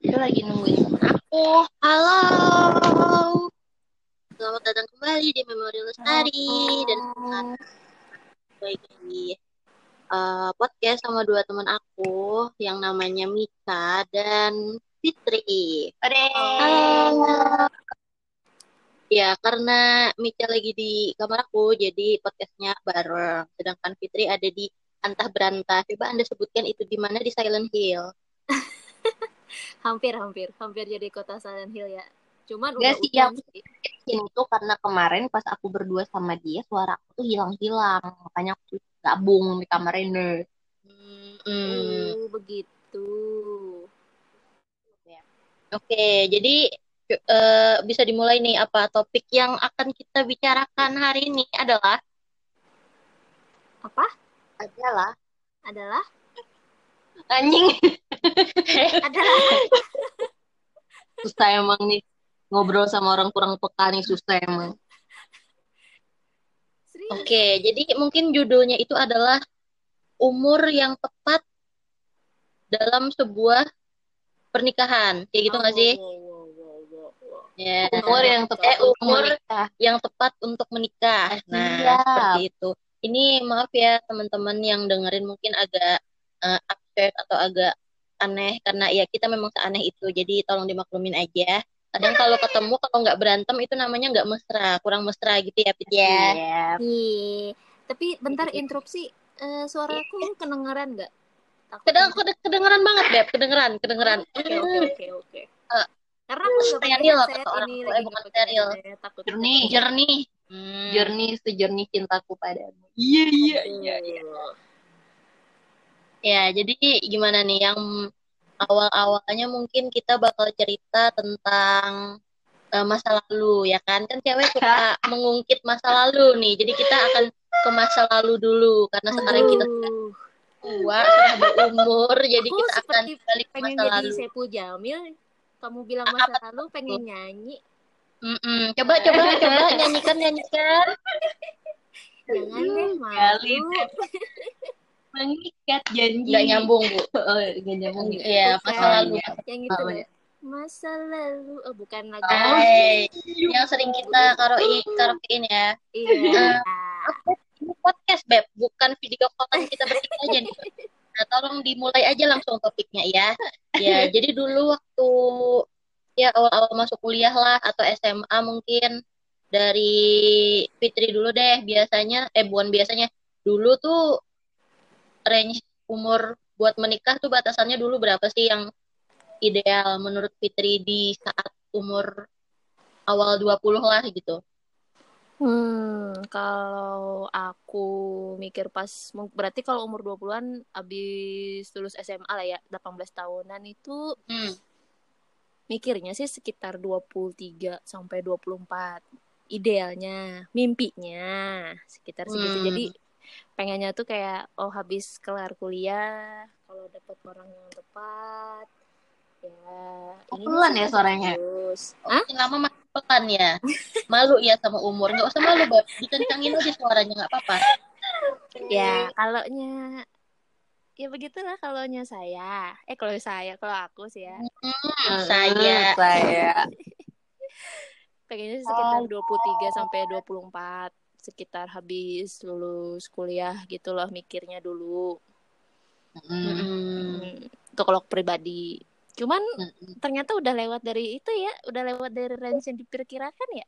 Aku lagi nungguin temen aku. Halo. Selamat datang kembali di Memori Lestari dan baik di uh, podcast sama dua teman aku yang namanya Mika dan Fitri. Halo. Ya, karena Mika lagi di kamar aku, jadi podcastnya bareng. Sedangkan Fitri ada di antah berantah. Coba Anda sebutkan itu di mana di Silent Hill. hampir hampir. Hampir jadi kota Silent Hill ya. Cuman Gak udah sih, ini tuh karena kemarin pas aku berdua sama dia suara aku tuh hilang-hilang. Makanya aku gabung di kamar ini hmm, begitu. Oke jadi uh, bisa dimulai nih apa topik yang akan kita bicarakan hari ini adalah? Apa? Adalah? Adalah? Anjing adalah susah emang nih ngobrol sama orang kurang peka nih susah emang Oke, okay, jadi mungkin judulnya itu adalah umur yang tepat dalam sebuah pernikahan, kayak gitu nggak oh, sih? Wow, wow, wow, ya. Umur yang tepat eh, umur menikah. yang tepat untuk menikah. Nah, Siap. seperti itu. Ini maaf ya teman-teman yang dengerin mungkin agak uh, upset atau agak aneh karena ya kita memang seaneh itu jadi tolong dimaklumin aja. Kadang kalau ketemu kalau nggak berantem itu namanya nggak mesra kurang mesra gitu ya Pit ya. Yeah. yeah. tapi bentar interupsi uh, suaraku yeah. kedengeran nggak? Kedeng kedengeran banget beb kedengeran kedengeran. Oke oke oke oke. Eh, karena aku steril kata orang ini eh, bukan steril. takut jernih jernih. hmm. jernih sejernih cintaku padamu. Iya iya iya, iya. Ya, jadi gimana nih yang awal-awalnya mungkin kita bakal cerita tentang uh, masa lalu ya kan? Kan cewek suka mengungkit masa lalu nih. Jadi kita akan ke masa lalu dulu karena sekarang kita sudah tua, sudah berumur, jadi Aku kita akan balik ke masa lalu. Pengen jadi Jamil, kamu bilang masa Apa? lalu pengen nyanyi. Mm -mm. Coba coba coba nyanyikan nyanyikan. Jangan deh malu mengikat janji nggak nyambung bu. Oh nggak nyambung ya. masa lalu. Yang itu oh, ya. masa lalu. Oh bukan lagi. Oh, yang sering kita karaoke karaokein ya. Iya. Uh, ini podcast beb. Bukan video call kita bertiga aja nih. Nah tolong dimulai aja langsung topiknya ya. Ya jadi dulu waktu ya awal-awal masuk kuliah lah atau SMA mungkin dari Fitri dulu deh biasanya eh bukan biasanya. Dulu tuh range umur buat menikah tuh batasannya dulu berapa sih yang ideal menurut Fitri di saat umur awal 20 lah gitu? Hmm, kalau aku mikir pas berarti kalau umur 20-an abis lulus SMA lah ya, 18 tahunan itu hmm. mikirnya sih sekitar 23 sampai 24. Idealnya, mimpinya sekitar segitu. Hmm. Jadi pengennya tuh kayak oh habis kelar kuliah kalau dapet orang yang tepat ya ini pelan ya suaranya. terus oh, Hah? lama masih pelan ya. Malu ya sama umur. Nggak usah malu bab. Dikencangin aja suaranya nggak apa-apa. Ya kalau nya ya begitulah kalau nya saya. Eh kalau saya kalau aku sih ya. Hmm, saya. saya. Pengennya sekitar 23 sampai 24 sekitar habis lulus kuliah gitu loh mikirnya dulu. Mm. Hmm, untuk kalau pribadi. Cuman mm. ternyata udah lewat dari itu ya udah lewat dari range yang diperkirakan ya.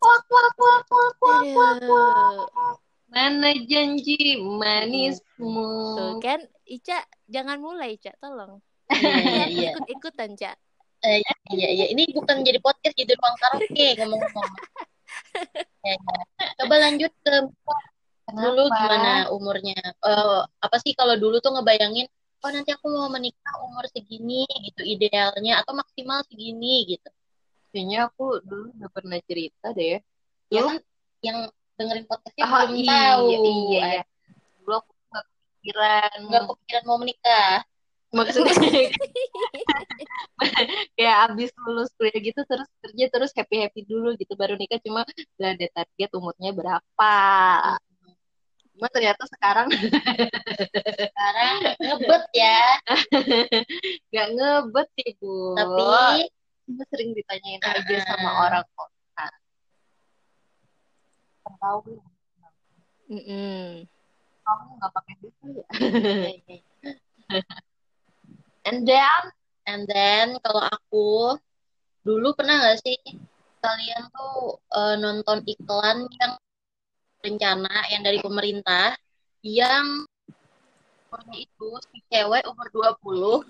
Wak wak wak wak wak wak wak. Mana janji manismu? Tuh kan Ica jangan mulai Ica tolong. Iya, iya. ikut ikutan Ica. Eh, iya iya. Ini bukan jadi podcast jadi ruang karaoke ngomong-ngomong. Coba lanjut ke Kenapa? dulu gimana umurnya? Uh, apa sih kalau dulu tuh ngebayangin, oh nanti aku mau menikah umur segini gitu idealnya atau maksimal segini gitu. Kayaknya aku dulu udah pernah cerita deh. Ya kan yang dengerin podcastnya oh, belum iya, tahu. Iya, iya. Dulu aku gak kepikiran. Gak kepikiran mau menikah maksudnya kayak abis lulus kuliah gitu terus kerja terus happy happy dulu gitu baru nikah cuma udah ada target umurnya berapa Cuma ternyata sekarang sekarang ngebet ya. Gak ngebet sih, Bu. Tapi Cuma sering ditanyain aja sama orang kota. Tahu Mm -mm. Kamu nggak pakai duit ya? And then, and then kalau aku dulu pernah nggak sih kalian tuh uh, nonton iklan yang rencana yang dari pemerintah yang umurnya itu si cewek umur 20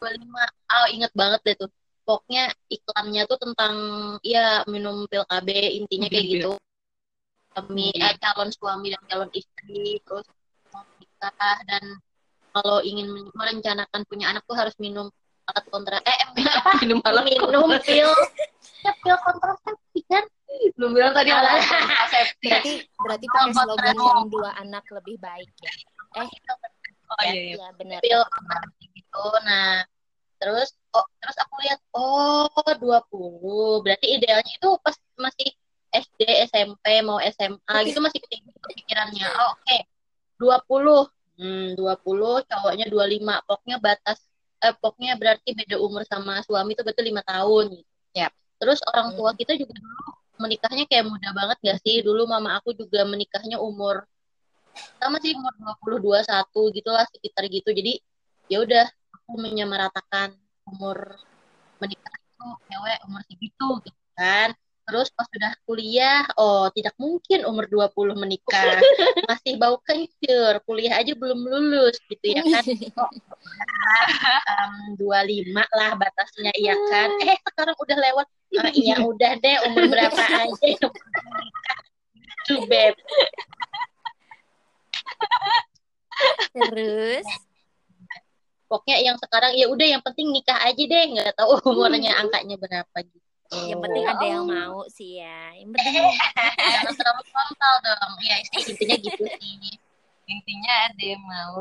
25 oh inget banget deh tuh. Pokoknya iklannya tuh tentang ya minum pil KB intinya kayak iya. gitu. Suami eh, calon suami dan calon istri terus mau nikah dan kalau ingin merencanakan punya anak tuh harus minum alat kontra eh minum alat minum pil. Ya pil kontrasepsi kan belum bilang tadi alat kontrasepsi berarti berarti pakai slogan yang dua anak lebih baik ya? Eh oh iya, iya. ya benar. Pil kontrasepsi gitu. Nah terus oh terus aku lihat oh 20 berarti idealnya itu pas masih SD SMP mau SMA gitu masih pikirannya. Oh, oke okay. 20 Hmm, 20, cowoknya 25. Pokoknya batas eh, pokoknya berarti beda umur sama suami itu betul lima tahun. Ya. Terus orang tua hmm. kita juga dulu menikahnya kayak muda banget gak sih? Dulu mama aku juga menikahnya umur sama sih umur 20 21 gitu lah sekitar gitu. Jadi ya udah aku menyamaratakan umur menikah itu cewek umur segitu gitu kan. Terus pas sudah kuliah, oh tidak mungkin umur 20 menikah. Masih bau kencur, kuliah aja belum lulus gitu ya kan. Oh, um, 25 lah batasnya iya kan. Eh sekarang udah lewat. Oh, iya udah deh umur berapa aja. Tuh beb. Terus pokoknya yang sekarang ya udah yang penting nikah aja deh nggak tahu umurnya angkanya berapa gitu yang penting ada yang mau sih ya. Yang penting jangan terlalu frontal dong. Ya intinya gitu sih. Intinya ada yang mau.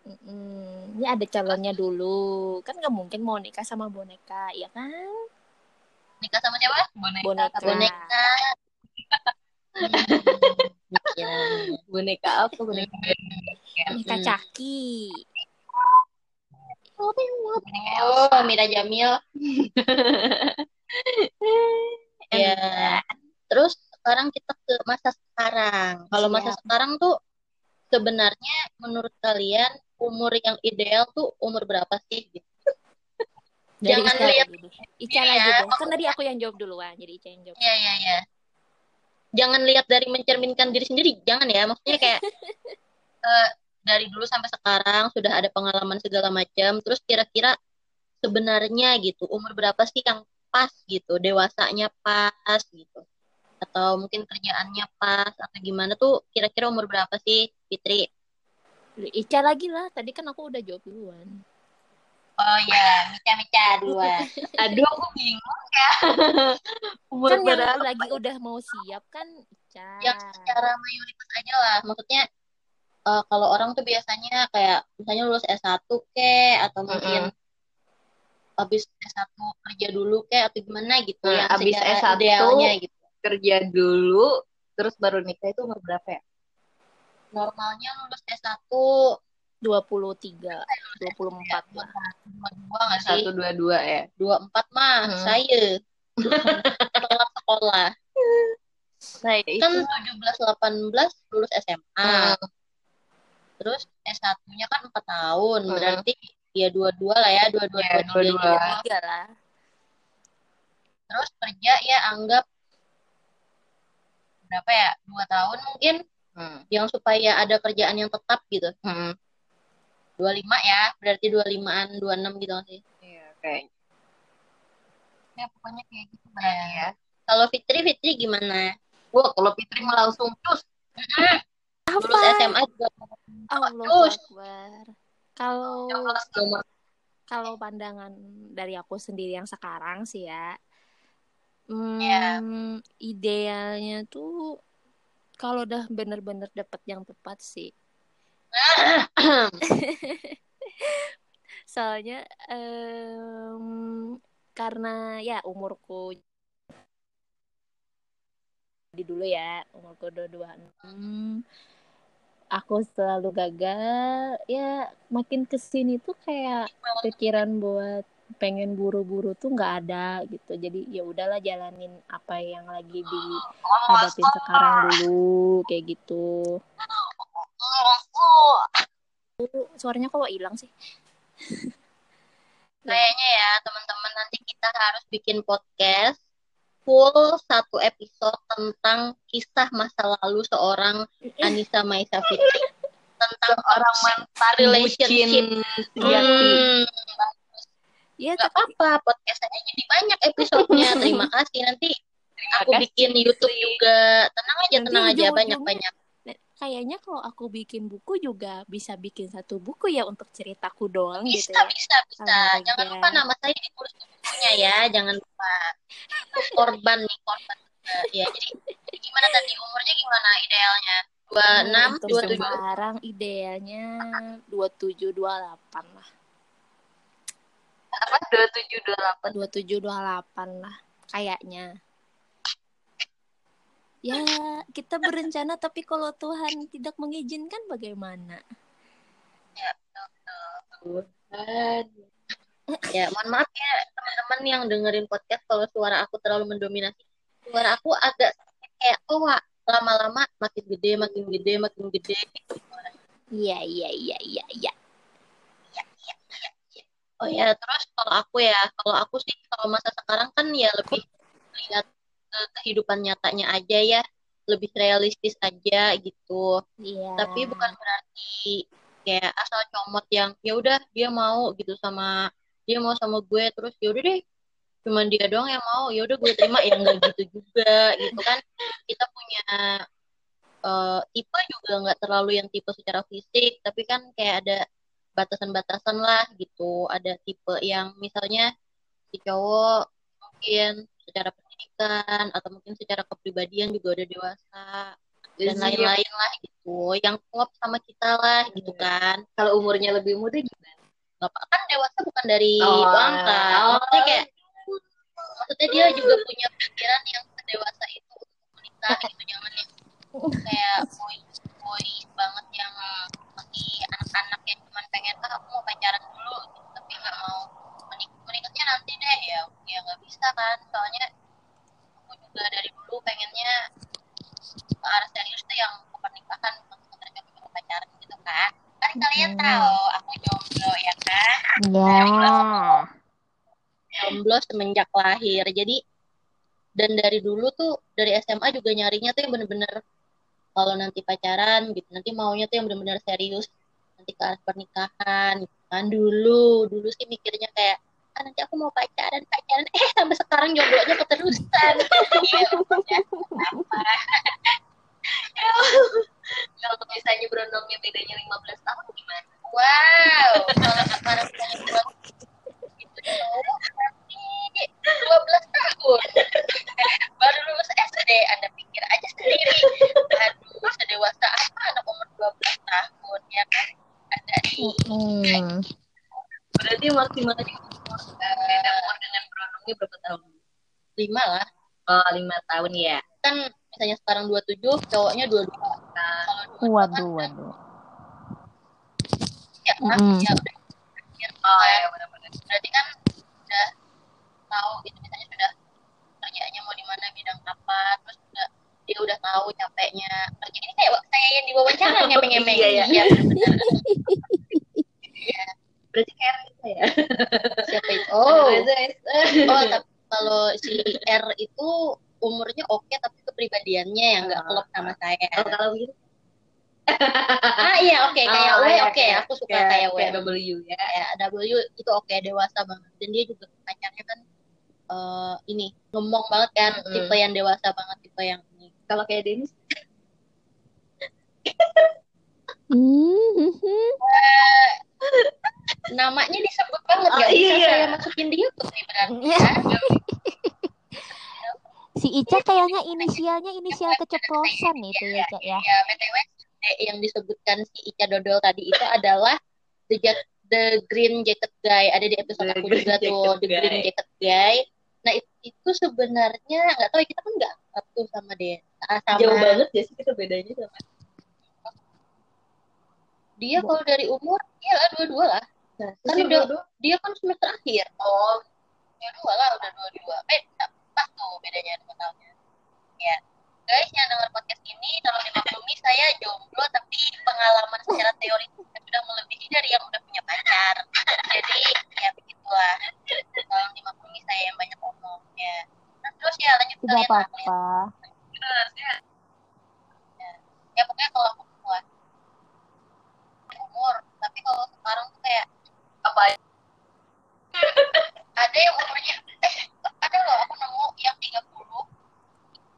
Hmm, ini ada calonnya dulu. Kan nggak mungkin mau nikah sama boneka, ya kan? Nikah sama siapa? Boneka. Boneka. Boneka. hmm, boneka apa? Boneka. Boneka caki. Oh, Mira Jamil. ya terus sekarang kita ke masa sekarang. Kalau masa sekarang tuh sebenarnya menurut kalian umur yang ideal tuh umur berapa sih? Gitu Dari jangan Ica lihat. Ica ya, deh. kan tadi aku yang jawab duluan jadi Ica yang jawab. Iya iya iya. Jangan lihat dari mencerminkan diri sendiri jangan ya. Maksudnya kayak uh, dari dulu sampai sekarang sudah ada pengalaman segala macam. Terus kira-kira sebenarnya gitu umur berapa sih yang pas gitu dewasanya pas gitu atau mungkin kerjaannya pas atau gimana tuh kira-kira umur berapa sih Fitri Ica lagi lah tadi kan aku udah jawab duluan Oh ya, Mica-Mica duluan. Aduh, aku bingung ya. Umur kan berapa? yang lagi udah mau siap kan Ica. Yang secara mayoritas aja lah. Maksudnya uh, kalau orang tuh biasanya kayak misalnya lulus S1 ke atau mungkin mm -hmm habis S1 kerja dulu kayak atau gimana gitu nah, yang habis S1 idealnya gitu. kerja dulu terus baru nikah itu umur berapa ya? Normalnya lulus S1 23 24 empat dua nggak sih? Satu dua dua ya. Dua empat mah hmm. saya telat sekolah. Saya kan tujuh belas delapan belas lulus SMA. Hmm. Terus S1-nya kan empat tahun, hmm. berarti ya dua-dua lah ya dua-dua ya, dua, dua, dua, tiga lah. Terus kerja ya anggap berapa ya dua tahun mungkin hmm. yang supaya ada kerjaan yang tetap gitu. Hmm. dua lima ya berarti dua limaan dua enam gitu sih. Iya kayak ya pokoknya kayak gitu berarti ya, ya. kalau Fitri Fitri gimana? Wah kalau Fitri mau langsung cus. Lulus SMA juga. Allah Akbar kalau kalau pandangan dari aku sendiri yang sekarang sih ya, hmm, yeah. idealnya tuh kalau udah bener-bener dapet yang tepat sih. Soalnya um, karena ya umurku di dulu ya umurku dua dua enam aku selalu gagal ya makin ke sini tuh kayak pikiran buat pengen buru-buru tuh nggak ada gitu. Jadi ya udahlah jalanin apa yang lagi dihadapin sekarang dulu kayak gitu. Suaranya kok hilang sih? Kayaknya ya teman-teman nanti kita harus bikin podcast full satu episode tentang kisah masa lalu seorang Anissa Maisa Fitri tentang orang mantan relationship. hmm, ya gak apa-apa podcastnya jadi banyak episodenya. Terima kasih. Nanti terima aku kasih. bikin YouTube juga. Tenang aja nanti tenang aja banyak-banyak kayaknya kalau aku bikin buku juga bisa bikin satu buku ya untuk ceritaku doang bisa, gitu ya. Bisa, bisa, bisa. Jangan lupa nama saya ditulis di bukunya ya, jangan lupa. Korban nih, korban. Uh, ya, jadi, gimana tadi umurnya gimana idealnya? 26, untuk 27. Sekarang idealnya 27 28 lah. Apa 27 28? 27 28 lah kayaknya ya kita berencana tapi kalau Tuhan tidak mengizinkan bagaimana? Ya Tuhan. Ya mohon maaf ya teman-teman yang dengerin podcast kalau suara aku terlalu mendominasi. Suara aku agak kayak oh lama-lama makin gede makin gede makin gede. Iya iya iya iya iya. Oh ya, terus kalau aku ya, kalau aku sih kalau masa sekarang kan ya lebih lihat kehidupan nyatanya aja ya lebih realistis aja gitu. Yeah. tapi bukan berarti kayak asal comot yang ya udah dia mau gitu sama dia mau sama gue terus ya udah deh cuman dia doang yang mau ya udah gue terima ya enggak gitu juga gitu kan. Kita punya uh, tipe juga nggak terlalu yang tipe secara fisik tapi kan kayak ada batasan-batasan lah gitu. Ada tipe yang misalnya si cowok mungkin secara pendidikan atau mungkin secara kepribadian juga udah dewasa dan lain-lain lah gitu yang klop sama kita lah gitu kan. Kalau umurnya lebih muda gimana? Nggak apa kan dewasa bukan dari oh, angka oh. maksudnya kayak maksudnya dia juga punya pikiran yang dewasa itu untuk menikah gitu jangan yang kayak boy boy banget yang masih anak-anak yang cuma pengen ah aku mau pacaran dulu gitu tapi nggak mau menik menikahnya nanti deh ya ya nggak bisa kan. Soalnya juga dari dulu pengennya ke arah serius tuh yang pernikahan bukan sekedar pacaran gitu kan kan kalian hmm. tahu aku jomblo ya kan ya yeah. jomblo semenjak lahir jadi dan dari dulu tuh dari SMA juga nyarinya tuh yang bener-bener kalau nanti pacaran gitu nanti maunya tuh yang bener-bener serius nanti ke arah pernikahan gitu kan dulu dulu sih mikirnya kayak nanti aku mau pacaran pacaran. Eh sampai sekarang jomblonya keterusan. Apa? Kalau misalnya berondongnya bedanya 15 tahun gimana? Wow kalau sekarang misalnya dua belas tahun. Baru lulus SD anda pikir aja sendiri. Aduh sedewasa apa anak umur 12 tahun ya kan? Ada di hmm. berarti maksimalnya berondongnya berapa tahun? Lima lah. Oh, lima tahun ya. Kan misalnya sekarang dua tujuh, cowoknya dua dua. Nah, waduh, kan, waduh. Ya, mm. ya udah. Oh, ya, benar-benar. Berarti kan udah tahu gitu misalnya sudah kerjanya mau di mana bidang apa, terus udah dia udah tahu capeknya kerja ini kayak saya yang diwawancara ngemeng-ngemeng iya ya, ya benar berarti kayak kita ya? Siapa itu? Oh. oh tapi kalau si R itu umurnya oke okay, tapi kepribadiannya yang nggak klop sama saya. Oh, kalau gitu. Ah iya oke okay. kayak oh, W oke okay. aku suka kayak, kayak W. W ya. Ya W itu oke okay, dewasa banget. Dan dia juga pacarnya kan uh, ini ngomong banget kan mm -hmm. tipe yang dewasa banget tipe yang ini. Kalau kayak Denis mm -hmm namanya disebut banget oh, gak iya. bisa saya masukin di YouTube nih berarti ya. si Ica kayaknya inisialnya inisial keceplosan itu ya Cak ya. Ya, BTW yang disebutkan si Ica Dodol tadi itu adalah The, The Green Jacket Guy. Ada di episode the aku juga tuh The Green Jacket Guy. Nah itu, itu sebenarnya nggak tahu kita kan nggak satu sama dia sama jauh banget ya sih kita bedanya sama dia kalau dari umur ya dua-dua lah nah, kan udah dua, dia kan semester akhir. Oh ya dua lah udah dua-dua eh pas tuh bedanya dua tahunnya. Ya guys yang dengar podcast ini tolong dimaklumi saya jomblo tapi pengalaman secara teori sudah melebihi dari yang udah punya pacar. Jadi ya begitulah. Tolong dimaklumi saya yang banyak ngomong ya. Nah, terus ya lanjut tidak apa-apa. Ya. ya pokoknya kalau aku umur tapi kalau sekarang tuh kayak apa ada yang umurnya eh ada loh aku nemu yang 30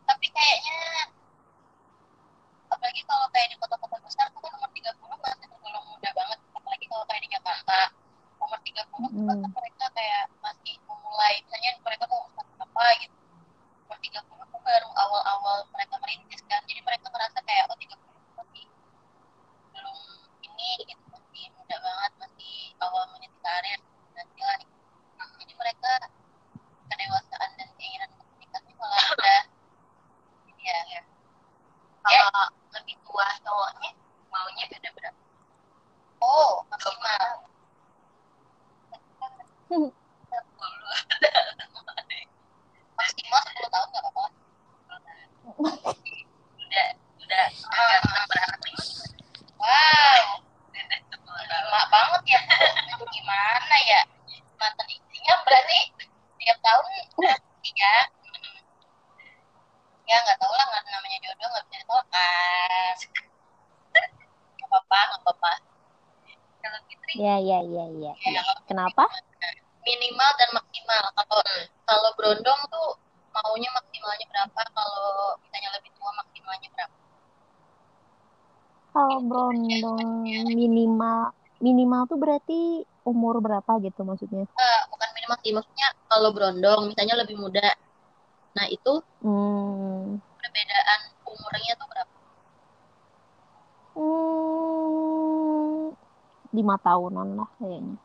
tapi kayaknya apalagi kalau kayak di kota-kota besar tuh kan umur 30 masih tergolong muda banget. Apalagi kalau kayak di Jakarta umur 30 hmm. Kenapa minimal dan maksimal kalau kalau berondong tuh maunya maksimalnya berapa kalau misalnya lebih tua maksimalnya berapa kalau berondong minimal minimal tuh berarti umur berapa gitu maksudnya? Uh, bukan minimal sih, maksudnya kalau berondong misalnya lebih muda. Nah, itu hmm. perbedaan umurnya tuh berapa? Hmm, lima tahunan lah kayaknya.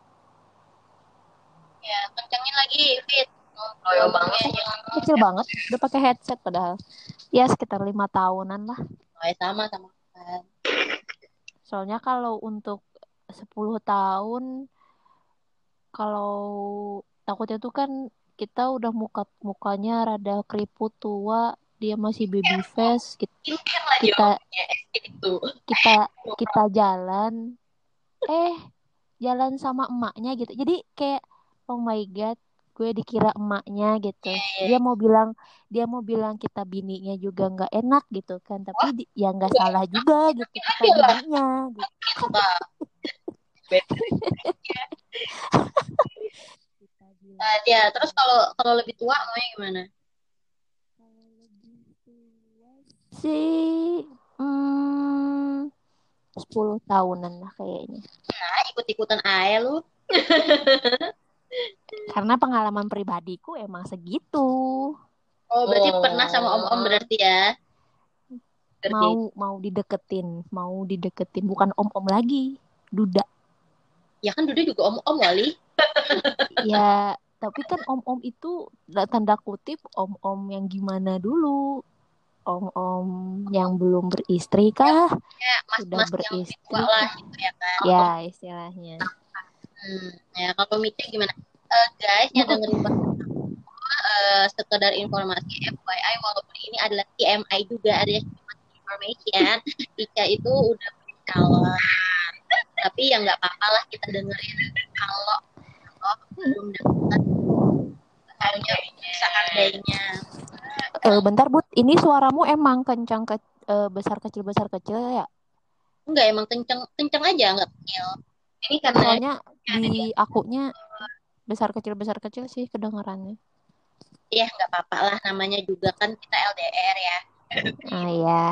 Fit. Oh, banget. Ya, Kecil banget, udah pakai headset padahal. Ya sekitar lima tahunan lah. Oh, ya sama sama kan. Soalnya kalau untuk 10 tahun kalau takutnya tuh kan kita udah muka mukanya rada keriput tua dia masih baby face kita kita kita kita jalan eh jalan sama emaknya gitu jadi kayak oh my god gue dikira emaknya gitu. Iya, iya. dia mau bilang dia mau bilang kita bininya juga nggak enak gitu kan tapi di, ya nggak salah juga gitu kita bininya gitu. Uh, ya terus kalau kalau lebih tua maunya gimana? Sih hmm, 10 tahunan lah kayaknya. Nah ikut-ikutan aja lu karena pengalaman pribadiku emang segitu. Oh berarti oh. pernah sama om-om berarti ya? Mau mau dideketin mau dideketin. Bukan om-om lagi duda. Ya kan Duda juga om-om wali ya tapi kan om-om itu tanda kutip om-om yang gimana dulu? Om-om yang belum beristri kah? Ya, mas, sudah mas beristri lah gitu ya kan. Ya istilahnya hmm, ya kalau Mica gimana? Uh, guys yang dengerin uh, sekedar informasi FYI walaupun ini adalah TMI juga ada information Ica itu udah punya calon. Tapi ya nggak apa-apa lah kita dengerin kalau kalau belum dapat hanya seandainya uh, bentar but ini suaramu emang kencang ke uh, besar kecil besar kecil ya? Enggak emang kencang kencang aja nggak kecil. Ini karena soalnya di akunya besar kecil besar kecil sih kedengarannya Iya nggak apa-apa lah namanya juga kan kita LDR ya Ah ya.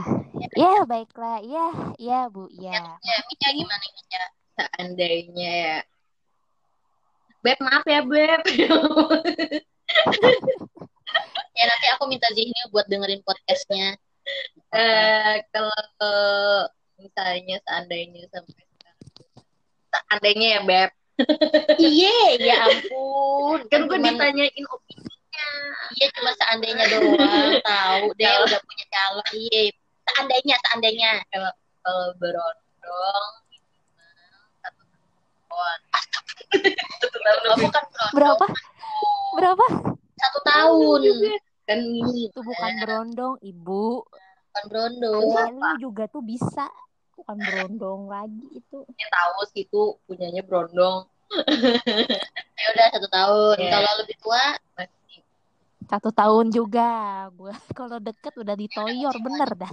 Ya baiklah. Ya, ya Bu, ya. Ya, gimana Mika? Seandainya ya. Beb, maaf ya, Beb. ya nanti aku minta Zihni buat dengerin podcastnya. Eh, kalau misalnya seandainya sampai sekarang. Seandainya ya, Beb. Iya, ya ampun. Kan gue ditanyain opininya. iya cuma seandainya doang tahu deh udah punya calon. Iya seandainya seandainya. Kalau kalau berondong satu tahun satu tahun. Bukan berapa? Berapa? Satu tahun. Kan ini itu bukan berondong ibu. Bukan berondong. Iya lu juga tuh bisa bukan berondong lagi itu. Ya tahu sih itu punyanya berondong. Ya udah satu tahun. Yeah. kalau lebih tua masih. Satu tahun juga gue kalau deket udah ditoyor bener dah.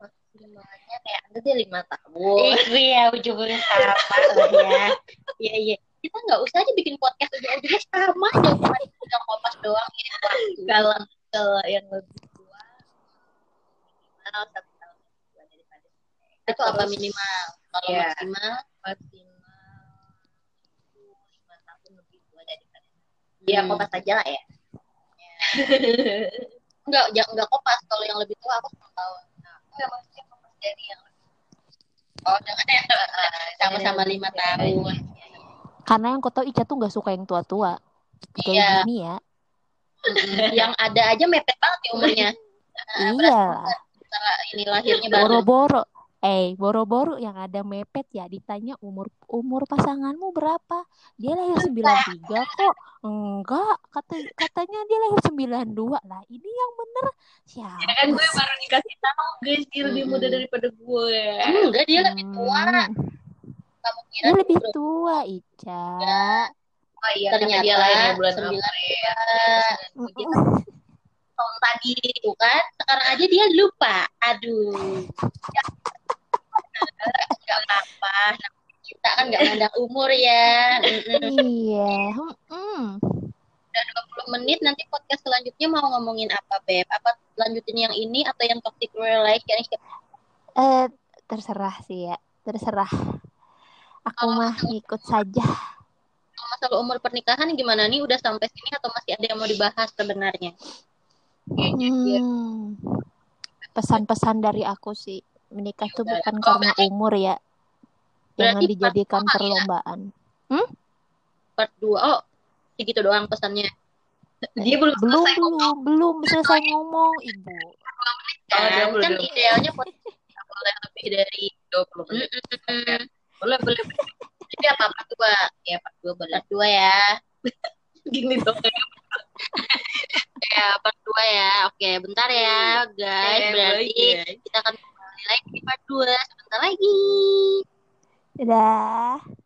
Maksimumnya kayak ada deh lima tahun. Iya ujung-ujungnya sama lah ya iya iya. Kita nggak usah aja bikin podcast ujung-ujungnya sama aja. Cuma kopas doang ini waktu kalau kalau yang lebih tua minimal satu tahun. Lebih tua daripada itu apa minimal? Kalau Iya. maksimal? Maksimal lima tahun lebih tua daripada ya Hmm. kopas aja lah ya. Enggak jangan enggak kopas. Kalau yang lebih tua aku 10 tahun. Nah, enggak maksudnya kopas dari yang lebih oh dengan sama-sama lima tahun. Karena yang kau tahu Ica tuh nggak suka yang tua-tua. Kayak Iya. gini ya. Yang ada aja mepet banget ya umurnya. Iya. Setelah ini lahirnya baru. Boro-boro eh boro-boro yang ada mepet ya ditanya umur umur pasanganmu berapa? Dia lahir 93 kok. Enggak kata katanya dia lahir 92 lah ini yang bener. Siapa kan gue baru dikasih tahu guys dia lebih muda Mm-mm. daripada gue. Enggak dia lebih tua. Hmm, kamu kira dia lebih bro? tua Ica. Oh iya ternyata dia lahirnya bulan sembilan April. Mm-mm. tahun tadi itu kan. Sekarang aja dia lupa. Aduh nggak apa-apa. Kita kan nggak mandang umur ya. Iya hmm. udah 20 menit nanti podcast selanjutnya mau ngomongin apa beb? Apa lanjutin yang ini atau yang toxic relationship eh terserah sih ya. Terserah. Aku Kalau mah ngikut saja. Kalau masalah umur pernikahan gimana nih? Udah sampai sini atau masih ada yang mau dibahas sebenarnya? Hmm. Pesan-pesan dari aku sih, menikah tuh bukan Oh, karena umur ya. Jangan berarti dijadikan pas tua ya? perlombaan. part 2 oh segitu doang pesannya. Dia belum Belum, selesai belum, belum selesai ngomong, Ibu. Oh, dia kan, belum. kan idealnya nggak boleh lebih dari 20 menit. Mm-mm. boleh boleh jadi apa part 2 ya part dua boleh. Part 2 ya. Gini dong. Ya part 2 ya. Oke bentar ya guys. Eh, berarti kita akan lagi di part 2 sebentar lagi Dadah.